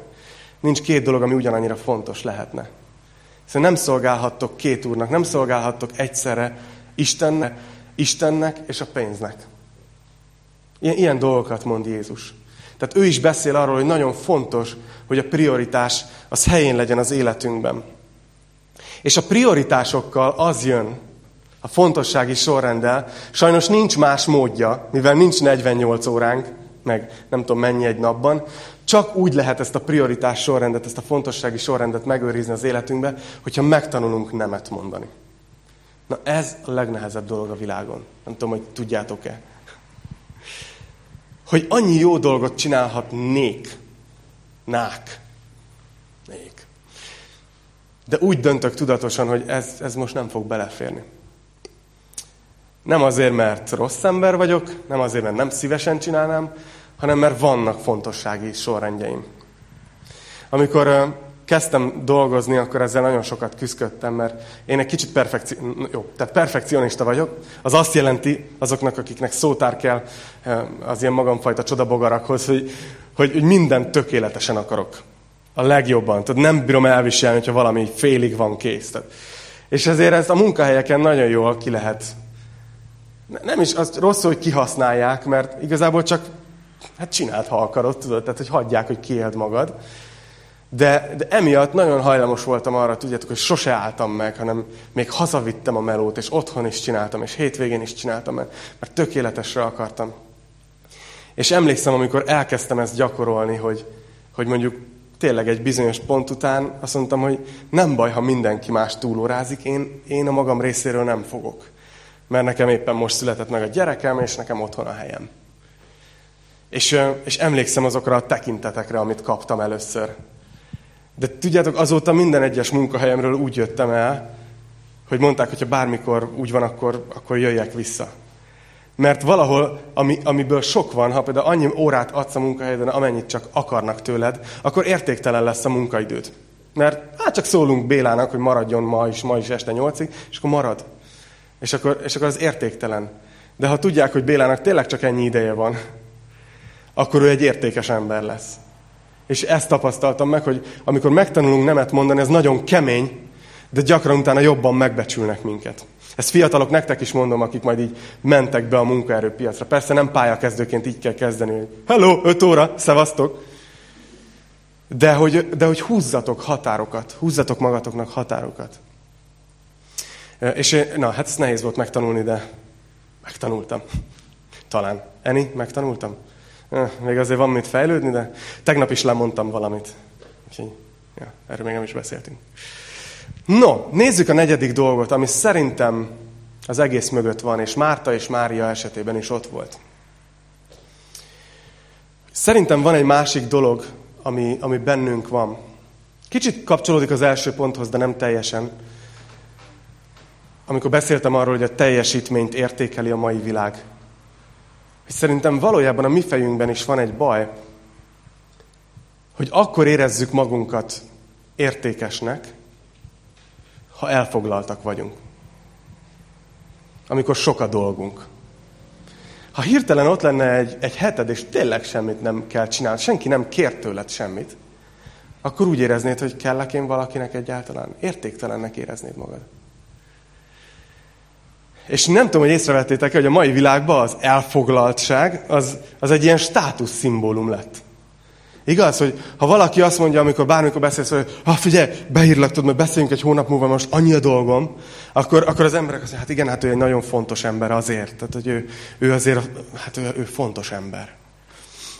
A: Nincs két dolog, ami ugyanannyira fontos lehetne. Szóval nem szolgálhattok két úrnak, nem szolgálhattok egyszerre Istennek, Istennek és a pénznek. Ilyen, ilyen dolgokat mond Jézus. Tehát ő is beszél arról, hogy nagyon fontos, hogy a prioritás az helyén legyen az életünkben. És a prioritásokkal az jön, a fontossági sorrenddel, sajnos nincs más módja, mivel nincs 48 óránk, meg nem tudom mennyi egy napban, csak úgy lehet ezt a prioritás sorrendet, ezt a fontossági sorrendet megőrizni az életünkbe, hogyha megtanulunk nemet mondani. Na ez a legnehezebb dolog a világon. Nem tudom, hogy tudjátok-e. Hogy annyi jó dolgot csinálhatnék, nák, nék. De úgy döntök tudatosan, hogy ez, ez most nem fog beleférni. Nem azért, mert rossz ember vagyok, nem azért, mert nem szívesen csinálnám, hanem mert vannak fontossági sorrendjeim. Amikor kezdtem dolgozni, akkor ezzel nagyon sokat küzdöttem, mert én egy kicsit perfekci... Jó, tehát perfekcionista vagyok. Az azt jelenti azoknak, akiknek szótár kell az ilyen magamfajta csodabogarakhoz, hogy, hogy mindent tökéletesen akarok. A legjobban. Tehát nem bírom elviselni, hogyha valami félig van kész. Tehát És ezért ezt a munkahelyeken nagyon jól ki lehet. Nem is az rossz, hogy kihasználják, mert igazából csak hát csináld, ha akarod, tudod, tehát hogy hagyják, hogy kiéld magad. De, de emiatt nagyon hajlamos voltam arra, tudjátok, hogy sose álltam meg, hanem még hazavittem a melót, és otthon is csináltam, és hétvégén is csináltam, mert, mert tökéletesre akartam. És emlékszem, amikor elkezdtem ezt gyakorolni, hogy, hogy mondjuk tényleg egy bizonyos pont után azt mondtam, hogy nem baj, ha mindenki más túlórázik, én, én a magam részéről nem fogok. Mert nekem éppen most született meg a gyerekem, és nekem otthon a helyem. És, és emlékszem azokra a tekintetekre, amit kaptam először. De tudjátok, azóta minden egyes munkahelyemről úgy jöttem el, hogy mondták, hogy ha bármikor úgy van, akkor, akkor jöjjek vissza. Mert valahol, ami, amiből sok van, ha például annyi órát adsz a munkahelyeden, amennyit csak akarnak tőled, akkor értéktelen lesz a munkaidőd. Mert hát csak szólunk Bélának, hogy maradjon ma is, ma is este nyolcig, és akkor marad. És akkor, és akkor az értéktelen. De ha tudják, hogy Bélának tényleg csak ennyi ideje van, akkor ő egy értékes ember lesz. És ezt tapasztaltam meg, hogy amikor megtanulunk nemet mondani, ez nagyon kemény, de gyakran utána jobban megbecsülnek minket. Ezt fiatalok nektek is mondom, akik majd így mentek be a munkaerőpiacra. Persze nem pályakezdőként így kell kezdeni, hogy hello, 5 óra, szevasztok. De hogy, de hogy húzzatok határokat, húzzatok magatoknak határokat. És na, hát ez nehéz volt megtanulni, de megtanultam. Talán. Eni, megtanultam? Még azért van mit fejlődni, de tegnap is lemondtam valamit. Úgyhogy, ja, erről még nem is beszéltünk. No, nézzük a negyedik dolgot, ami szerintem az egész mögött van, és Márta és Mária esetében is ott volt. Szerintem van egy másik dolog, ami, ami bennünk van. Kicsit kapcsolódik az első ponthoz, de nem teljesen. Amikor beszéltem arról, hogy a teljesítményt értékeli a mai világ. És szerintem valójában a mi fejünkben is van egy baj, hogy akkor érezzük magunkat értékesnek, ha elfoglaltak vagyunk. Amikor sok a dolgunk. Ha hirtelen ott lenne egy, egy heted, és tényleg semmit nem kell csinálni, senki nem kér tőled semmit, akkor úgy éreznéd, hogy kellek én valakinek egyáltalán. Értéktelennek éreznéd magad. És nem tudom, hogy észrevettétek hogy a mai világban az elfoglaltság az, az egy ilyen státuszszimbólum lett. Igaz, hogy ha valaki azt mondja, amikor bármikor beszélsz, hogy ha figyelj, beírlak, tudod, mert beszéljünk egy hónap múlva, most annyi a dolgom, akkor, akkor az emberek azt mondják, hát igen, hát ő egy nagyon fontos ember azért. Tehát, hogy ő, ő azért, hát ő, ő fontos ember.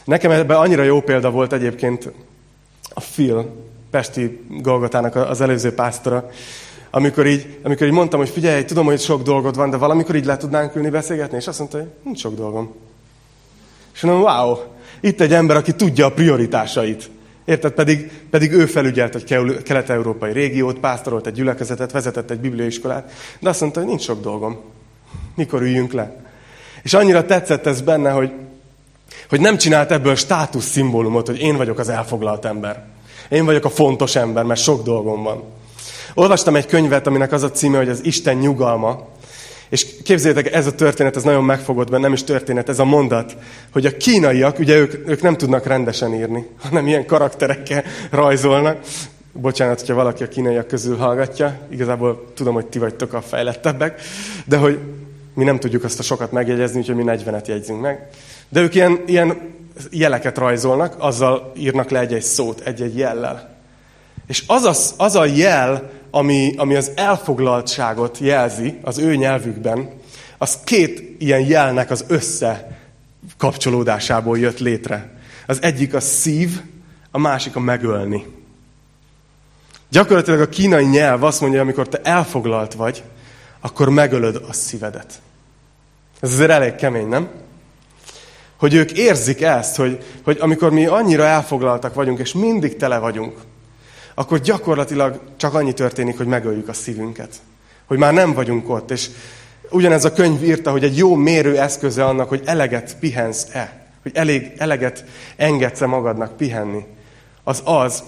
A: Nekem ebben annyira jó példa volt egyébként a Phil, Pesti Golgotának az előző pásztora, amikor így, amikor így mondtam, hogy figyelj, tudom, hogy sok dolgod van, de valamikor így le tudnánk ülni beszélgetni, és azt mondta, hogy nincs sok dolgom. És mondom, wow, itt egy ember, aki tudja a prioritásait. Érted? Pedig, pedig ő felügyelt egy kelet-európai régiót, pásztorolt egy gyülekezetet, vezetett egy bibliaiskolát, de azt mondta, hogy nincs sok dolgom. Mikor üljünk le? És annyira tetszett ez benne, hogy, hogy nem csinált ebből státusz szimbólumot, hogy én vagyok az elfoglalt ember. Én vagyok a fontos ember, mert sok dolgom van. Olvastam egy könyvet, aminek az a címe, hogy az Isten nyugalma. És képzeljétek, ez a történet, ez nagyon megfogott benne, nem is történet, ez a mondat, hogy a kínaiak, ugye ők, ők nem tudnak rendesen írni, hanem ilyen karakterekkel rajzolnak. Bocsánat, hogyha valaki a kínaiak közül hallgatja, igazából tudom, hogy ti vagytok a fejlettebbek, de hogy mi nem tudjuk azt a sokat megjegyezni, úgyhogy mi 40-et jegyzünk meg. De ők ilyen, ilyen jeleket rajzolnak, azzal írnak le egy-egy szót, egy-egy jellel. És az a, az a jel, ami, ami az elfoglaltságot jelzi az ő nyelvükben, az két ilyen jelnek az össze kapcsolódásából jött létre. Az egyik a szív, a másik a megölni. Gyakorlatilag a kínai nyelv azt mondja, amikor te elfoglalt vagy, akkor megölöd a szívedet. Ez azért elég kemény, nem? Hogy ők érzik ezt, hogy, hogy amikor mi annyira elfoglaltak vagyunk, és mindig tele vagyunk, akkor gyakorlatilag csak annyi történik, hogy megöljük a szívünket. Hogy már nem vagyunk ott. És ugyanez a könyv írta, hogy egy jó mérő eszköze annak, hogy eleget pihensz-e. Hogy elég, eleget engedsz-e magadnak pihenni. Az az,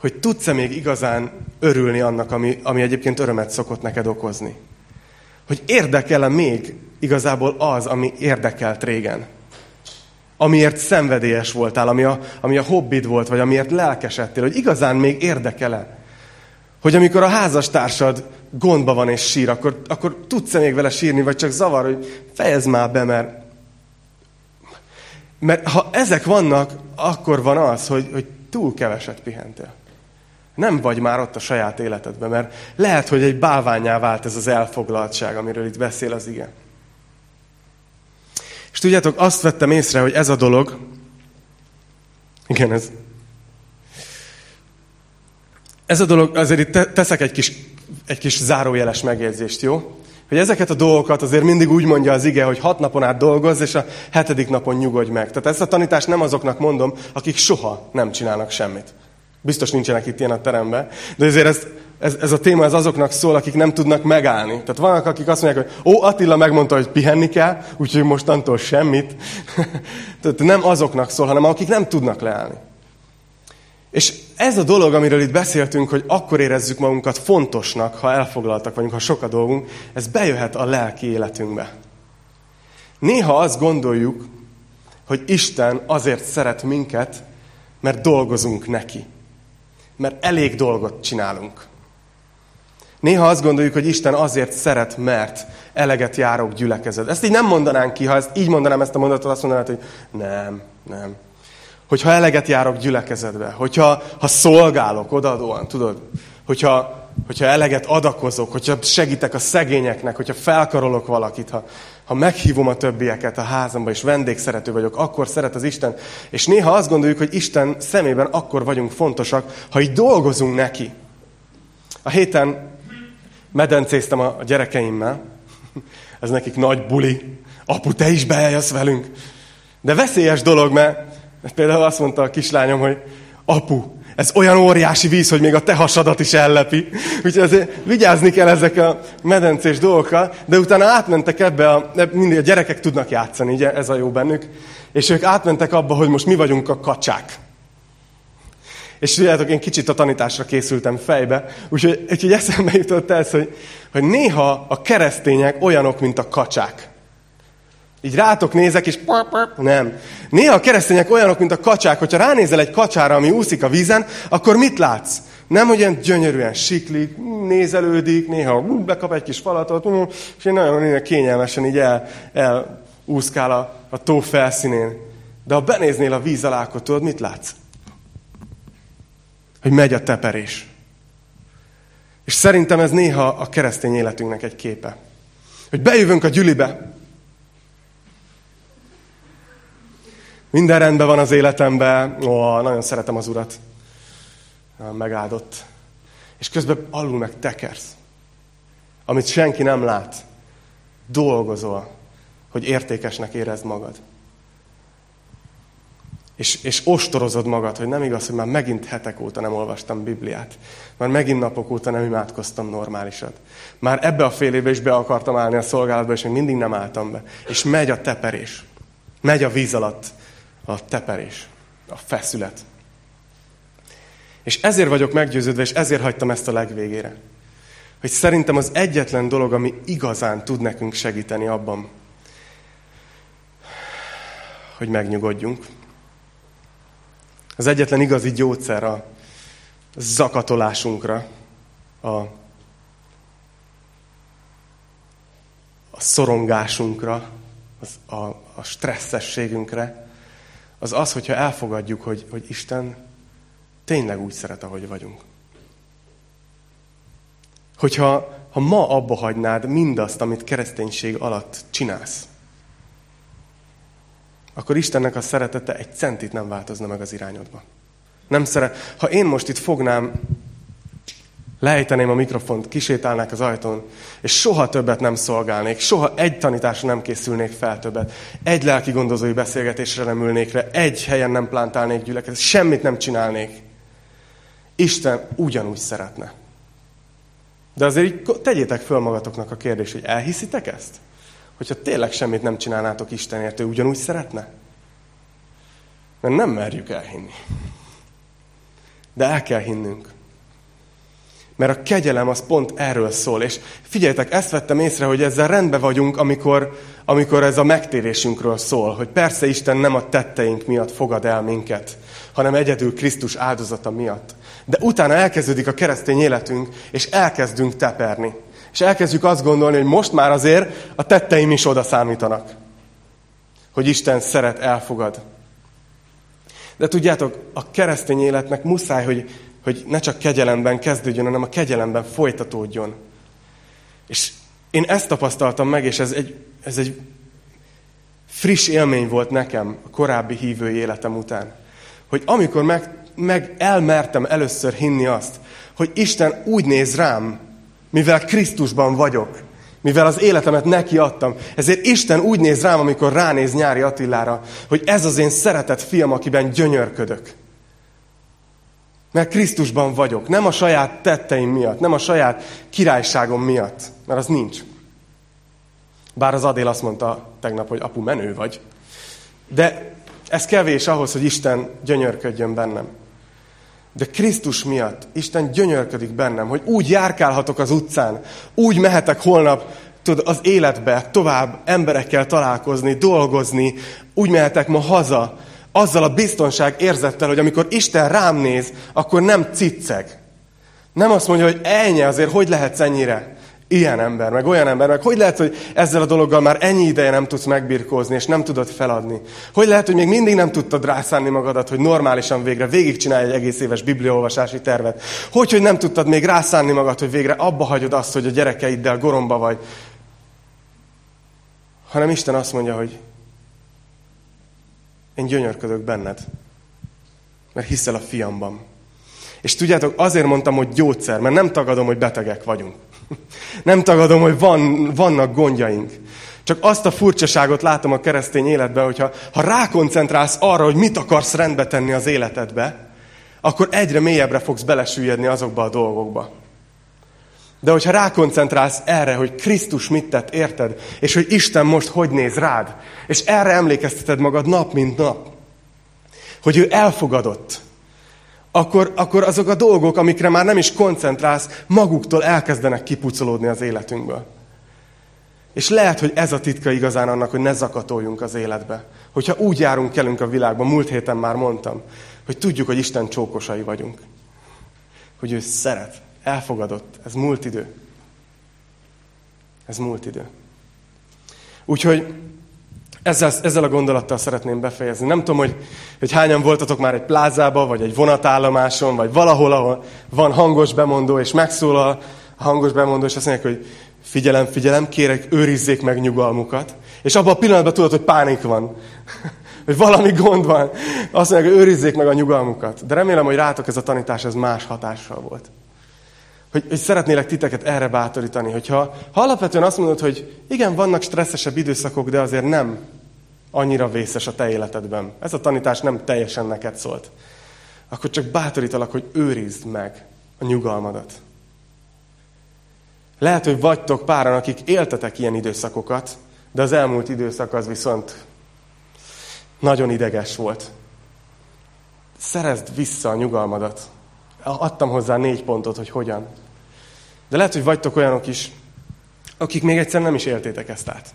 A: hogy tudsz-e még igazán örülni annak, ami, ami egyébként örömet szokott neked okozni. Hogy érdekel-e még igazából az, ami érdekelt régen amiért szenvedélyes voltál, ami a, ami a hobbid volt, vagy amiért lelkesedtél, hogy igazán még érdekele. Hogy amikor a házastársad gondba van és sír, akkor, akkor tudsz-e még vele sírni, vagy csak zavar, hogy fejezd már be, mert mert ha ezek vannak, akkor van az, hogy, hogy túl keveset pihentél. Nem vagy már ott a saját életedben, mert lehet, hogy egy bálványá vált ez az elfoglaltság, amiről itt beszél az ige. És tudjátok, azt vettem észre, hogy ez a dolog, igen, ez, ez a dolog, azért itt teszek egy kis, egy kis zárójeles megjegyzést, jó? Hogy ezeket a dolgokat azért mindig úgy mondja az ige, hogy hat napon át dolgozz, és a hetedik napon nyugodj meg. Tehát ezt a tanítást nem azoknak mondom, akik soha nem csinálnak semmit. Biztos nincsenek itt ilyen a teremben. De azért ez, ez, ez a téma ez azoknak szól, akik nem tudnak megállni. Tehát vannak, akik azt mondják, hogy ó, Attila megmondta, hogy pihenni kell, úgyhogy mostantól semmit. Tehát nem azoknak szól, hanem akik nem tudnak leállni. És ez a dolog, amiről itt beszéltünk, hogy akkor érezzük magunkat fontosnak, ha elfoglaltak vagyunk, ha sok a dolgunk, ez bejöhet a lelki életünkbe. Néha azt gondoljuk, hogy Isten azért szeret minket, mert dolgozunk neki. Mert elég dolgot csinálunk. Néha azt gondoljuk, hogy Isten azért szeret, mert eleget járok gyülekezet. Ezt így nem mondanánk ki, ha ezt így mondanám ezt a mondatot, azt mondanám, hogy nem, nem hogyha eleget járok gyülekezetbe, hogyha ha szolgálok odaadóan, tudod, hogyha, hogyha eleget adakozok, hogyha segítek a szegényeknek, hogyha felkarolok valakit, ha, ha meghívom a többieket a házamba, és vendégszerető vagyok, akkor szeret az Isten. És néha azt gondoljuk, hogy Isten szemében akkor vagyunk fontosak, ha így dolgozunk neki. A héten medencéztem a gyerekeimmel, ez nekik nagy buli. Apu, te is beeljössz velünk. De veszélyes dolog, mert Például azt mondta a kislányom, hogy apu, ez olyan óriási víz, hogy még a te hasadat is ellepi. Úgyhogy azért vigyázni kell ezek a medencés dolgokkal, de utána átmentek ebbe, a, mindig a gyerekek tudnak játszani, ugye, ez a jó bennük, és ők átmentek abba, hogy most mi vagyunk a kacsák. És tudjátok, én kicsit a tanításra készültem fejbe, úgyhogy, úgyhogy eszembe jutott ez, hogy, hogy néha a keresztények olyanok, mint a kacsák. Így rátok nézek, és nem. Néha a keresztények olyanok, mint a kacsák, hogyha ránézel egy kacsára, ami úszik a vízen, akkor mit látsz? Nem, hogy ilyen gyönyörűen siklik, nézelődik, néha bekap egy kis falatot, és én nagyon kényelmesen így el, elúszkál a, a tó felszínén. De ha benéznél a víz alá, akkor tudod, mit látsz? Hogy megy a teperés. És szerintem ez néha a keresztény életünknek egy képe. Hogy bejövünk a gyülibe, Minden rendben van az életemben, ó, nagyon szeretem az Urat. Megáldott. És közben alul meg tekersz. Amit senki nem lát. Dolgozol, hogy értékesnek érezd magad. És, és ostorozod magad, hogy nem igaz, hogy már megint hetek óta nem olvastam Bibliát. Már megint napok óta nem imádkoztam normálisat. Már ebbe a fél évbe is be akartam állni a szolgálatba, és még mindig nem álltam be. És megy a teperés. Megy a víz alatt a teperés, a feszület. És ezért vagyok meggyőződve, és ezért hagytam ezt a legvégére. Hogy szerintem az egyetlen dolog, ami igazán tud nekünk segíteni abban, hogy megnyugodjunk. Az egyetlen igazi gyógyszer a zakatolásunkra, a, a szorongásunkra, az, a, a stresszességünkre, az az, hogyha elfogadjuk, hogy, hogy Isten tényleg úgy szeret, ahogy vagyunk. Hogyha ha ma abba hagynád mindazt, amit kereszténység alatt csinálsz, akkor Istennek a szeretete egy centit nem változna meg az irányodba. Nem szeret. Ha én most itt fognám lejteném a mikrofont, kisétálnák az ajtón, és soha többet nem szolgálnék, soha egy tanításra nem készülnék fel többet, egy lelki gondozói beszélgetésre nem ülnék le, egy helyen nem plántálnék gyülekezet, semmit nem csinálnék. Isten ugyanúgy szeretne. De azért így tegyétek föl magatoknak a kérdést, hogy elhiszitek ezt? Hogyha tényleg semmit nem csinálnátok Istenért, ő ugyanúgy szeretne? Mert nem merjük elhinni. De el kell hinnünk. Mert a kegyelem az pont erről szól. És figyeljetek, ezt vettem észre, hogy ezzel rendben vagyunk, amikor, amikor ez a megtérésünkről szól. Hogy persze Isten nem a tetteink miatt fogad el minket, hanem egyedül Krisztus áldozata miatt. De utána elkezdődik a keresztény életünk, és elkezdünk teperni. És elkezdjük azt gondolni, hogy most már azért a tetteim is oda számítanak. Hogy Isten szeret, elfogad. De tudjátok, a keresztény életnek muszáj, hogy, hogy ne csak kegyelemben kezdődjön, hanem a kegyelemben folytatódjon. És én ezt tapasztaltam meg, és ez egy, ez egy friss élmény volt nekem a korábbi hívői életem után. Hogy amikor meg, meg elmertem először hinni azt, hogy Isten úgy néz rám, mivel Krisztusban vagyok, mivel az életemet neki adtam. Ezért Isten úgy néz rám, amikor ránéz nyári Attilára, hogy ez az én szeretett fiam, akiben gyönyörködök. Mert Krisztusban vagyok, nem a saját tetteim miatt, nem a saját királyságom miatt, mert az nincs. Bár az Adél azt mondta tegnap, hogy apu menő vagy. De ez kevés ahhoz, hogy Isten gyönyörködjön bennem. De Krisztus miatt Isten gyönyörködik bennem, hogy úgy járkálhatok az utcán, úgy mehetek holnap tud, az életbe tovább emberekkel találkozni, dolgozni, úgy mehetek ma haza, azzal a biztonság érzettel, hogy amikor Isten rám néz, akkor nem cicceg. Nem azt mondja, hogy ennyi azért, hogy lehetsz ennyire? Ilyen ember, meg olyan ember, meg hogy lehet, hogy ezzel a dologgal már ennyi ideje nem tudsz megbirkózni, és nem tudod feladni? Hogy lehet, hogy még mindig nem tudtad rászánni magadat, hogy normálisan végre végigcsinálj egy egész éves bibliaolvasási tervet? Hogy, hogy nem tudtad még rászánni magad, hogy végre abba hagyod azt, hogy a gyerekeiddel goromba vagy? Hanem Isten azt mondja, hogy én gyönyörködök benned, mert hiszel a fiamban. És tudjátok, azért mondtam, hogy gyógyszer, mert nem tagadom, hogy betegek vagyunk. Nem tagadom, hogy van, vannak gondjaink. Csak azt a furcsaságot látom a keresztény életben, hogyha ha rákoncentrálsz arra, hogy mit akarsz rendbe tenni az életedbe, akkor egyre mélyebbre fogsz belesüllyedni azokba a dolgokba. De hogyha rákoncentrálsz erre, hogy Krisztus mit tett, érted? És hogy Isten most hogy néz rád, és erre emlékezteted magad nap, mint nap, hogy ő elfogadott, akkor, akkor azok a dolgok, amikre már nem is koncentrálsz, maguktól elkezdenek kipucolódni az életünkből. És lehet, hogy ez a titka igazán annak, hogy ne zakatoljunk az életbe. Hogyha úgy járunk kelünk a világban, múlt héten már mondtam, hogy tudjuk, hogy Isten csókosai vagyunk. Hogy ő szeret, elfogadott. Ez múlt idő. Ez múlt idő. Úgyhogy ezzel, ezzel a gondolattal szeretném befejezni. Nem tudom, hogy, hogy hányan voltatok már egy plázába, vagy egy vonatállomáson, vagy valahol, ahol van hangos bemondó, és megszólal a hangos bemondó, és azt mondják, hogy figyelem, figyelem, kérek, őrizzék meg nyugalmukat. És abban a pillanatban tudod, hogy pánik van. hogy valami gond van. Azt mondják, hogy őrizzék meg a nyugalmukat. De remélem, hogy rátok ez a tanítás ez más hatással volt. Hogy, hogy szeretnélek titeket erre bátorítani, hogyha ha alapvetően azt mondod, hogy igen, vannak stresszesebb időszakok, de azért nem annyira vészes a te életedben. Ez a tanítás nem teljesen neked szólt. Akkor csak bátorítalak, hogy őrizd meg a nyugalmadat. Lehet, hogy vagytok páran, akik éltetek ilyen időszakokat, de az elmúlt időszak az viszont nagyon ideges volt. Szerezd vissza a nyugalmadat. Adtam hozzá négy pontot, hogy hogyan. De lehet, hogy vagytok olyanok is, akik még egyszer nem is éltétek ezt át.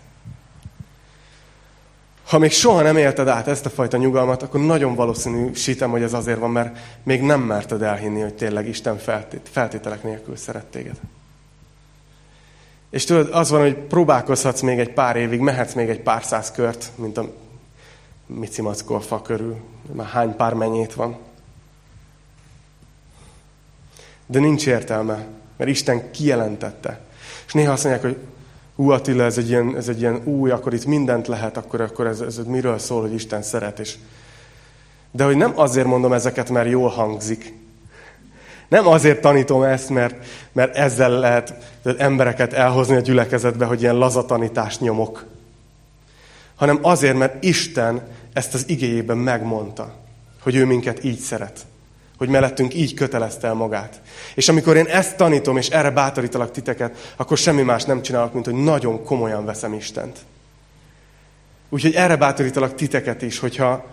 A: Ha még soha nem élted át ezt a fajta nyugalmat, akkor nagyon valószínűsítem, hogy ez azért van, mert még nem merted elhinni, hogy tényleg Isten feltét, feltételek nélkül szeret téged. És tudod, az van, hogy próbálkozhatsz még egy pár évig, mehetsz még egy pár száz kört, mint a micimackó fa körül. Már hány pár mennyét van. De nincs értelme, mert Isten kijelentette. És néha azt mondják, hogy hú Attila, ez egy ilyen, ez egy ilyen új, akkor itt mindent lehet, akkor, akkor ez, ez miről szól, hogy Isten szeret. És... De hogy nem azért mondom ezeket, mert jól hangzik. Nem azért tanítom ezt, mert, mert ezzel lehet embereket elhozni a gyülekezetbe, hogy ilyen laza tanítást nyomok. Hanem azért, mert Isten ezt az igéjében megmondta, hogy ő minket így szeret hogy mellettünk így kötelezte el magát. És amikor én ezt tanítom, és erre bátorítalak titeket, akkor semmi más nem csinálok, mint hogy nagyon komolyan veszem Istent. Úgyhogy erre bátorítalak titeket is, hogyha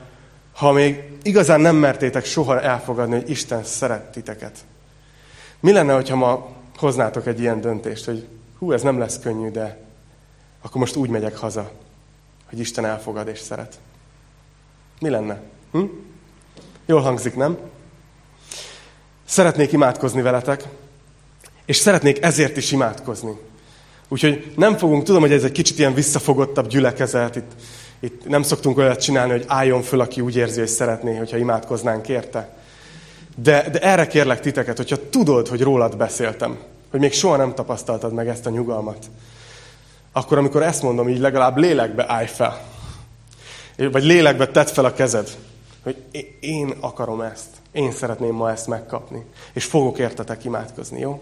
A: ha még igazán nem mertétek soha elfogadni, hogy Isten szeret titeket. Mi lenne, hogyha ma hoznátok egy ilyen döntést, hogy hú, ez nem lesz könnyű, de akkor most úgy megyek haza, hogy Isten elfogad és szeret. Mi lenne? Hm? Jól hangzik, nem? Szeretnék imádkozni veletek, és szeretnék ezért is imádkozni. Úgyhogy nem fogunk, tudom, hogy ez egy kicsit ilyen visszafogottabb gyülekezet, itt, itt nem szoktunk olyat csinálni, hogy álljon föl, aki úgy érzi, hogy szeretné, hogyha imádkoznánk érte. De, de erre kérlek titeket, hogyha tudod, hogy rólad beszéltem, hogy még soha nem tapasztaltad meg ezt a nyugalmat, akkor amikor ezt mondom, így legalább lélekbe állj fel. Vagy lélekbe tedd fel a kezed, hogy én akarom ezt. Én szeretném ma ezt megkapni. És fogok értetek imádkozni, jó?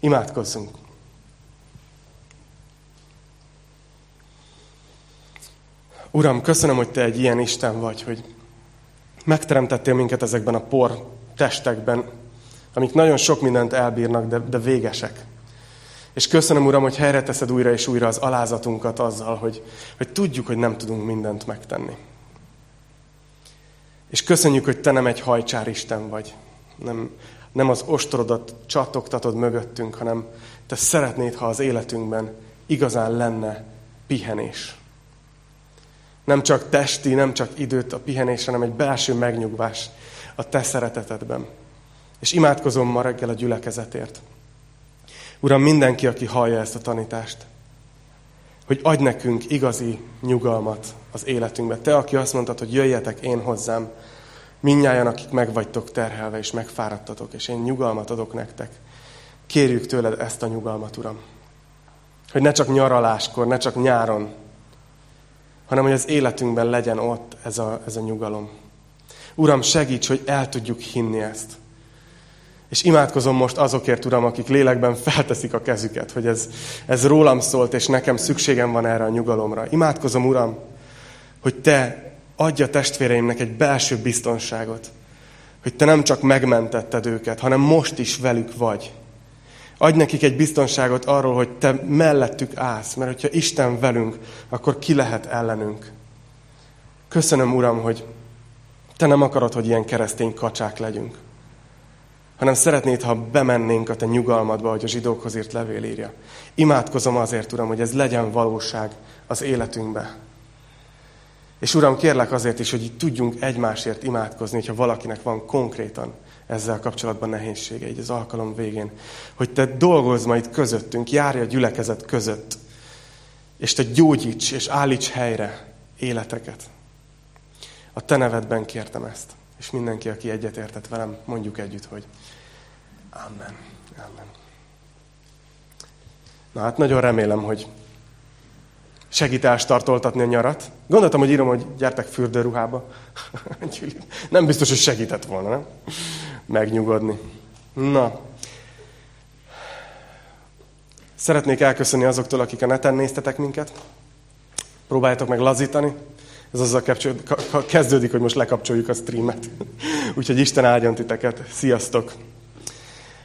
A: Imádkozzunk. Uram, köszönöm, hogy Te egy ilyen Isten vagy, hogy megteremtettél minket ezekben a por testekben, amik nagyon sok mindent elbírnak, de, de végesek. És köszönöm, Uram, hogy helyre teszed újra és újra az alázatunkat azzal, hogy, hogy tudjuk, hogy nem tudunk mindent megtenni. És köszönjük, hogy Te nem egy hajcsár Isten vagy. Nem, nem az ostorodat csatogtatod mögöttünk, hanem Te szeretnéd, ha az életünkben igazán lenne pihenés. Nem csak testi, nem csak időt a pihenés, hanem egy belső megnyugvás a Te szeretetedben. És imádkozom ma reggel a gyülekezetért. Uram, mindenki, aki hallja ezt a tanítást, hogy adj nekünk igazi nyugalmat az életünkbe. Te, aki azt mondtad, hogy jöjjetek én hozzám, minnyáján, akik meg terhelve és megfáradtatok, és én nyugalmat adok nektek. Kérjük tőled ezt a nyugalmat, Uram. Hogy ne csak nyaraláskor, ne csak nyáron, hanem hogy az életünkben legyen ott ez a, ez a nyugalom. Uram, segíts, hogy el tudjuk hinni ezt. És imádkozom most azokért, Uram, akik lélekben felteszik a kezüket, hogy ez, ez rólam szólt, és nekem szükségem van erre a nyugalomra. Imádkozom, Uram, hogy Te adja testvéreimnek egy belső biztonságot, hogy Te nem csak megmentetted őket, hanem most is velük vagy. Adj nekik egy biztonságot arról, hogy Te mellettük állsz, mert hogyha Isten velünk, akkor ki lehet ellenünk. Köszönöm, Uram, hogy Te nem akarod, hogy ilyen keresztény kacsák legyünk hanem szeretnéd, ha bemennénk a te nyugalmadba, hogy a zsidókhoz írt levél írja. Imádkozom azért, Uram, hogy ez legyen valóság az életünkbe. És Uram, kérlek azért is, hogy így tudjunk egymásért imádkozni, hogyha valakinek van konkrétan ezzel kapcsolatban nehézsége, így az alkalom végén. Hogy te dolgozz majd közöttünk, járj a gyülekezet között, és te gyógyíts és állíts helyre életeket. A te nevedben kértem ezt. És mindenki, aki egyetértett velem, mondjuk együtt, hogy Amen. Amen. Na hát nagyon remélem, hogy segít elstartoltatni a nyarat. Gondoltam, hogy írom, hogy gyertek fürdőruhába. nem biztos, hogy segített volna, nem? Megnyugodni. Na. Szeretnék elköszönni azoktól, akik a neten néztetek minket. Próbáljátok meg lazítani. Ez azzal kezdődik, hogy most lekapcsoljuk a streamet. Úgyhogy Isten áldjon titeket. Sziasztok!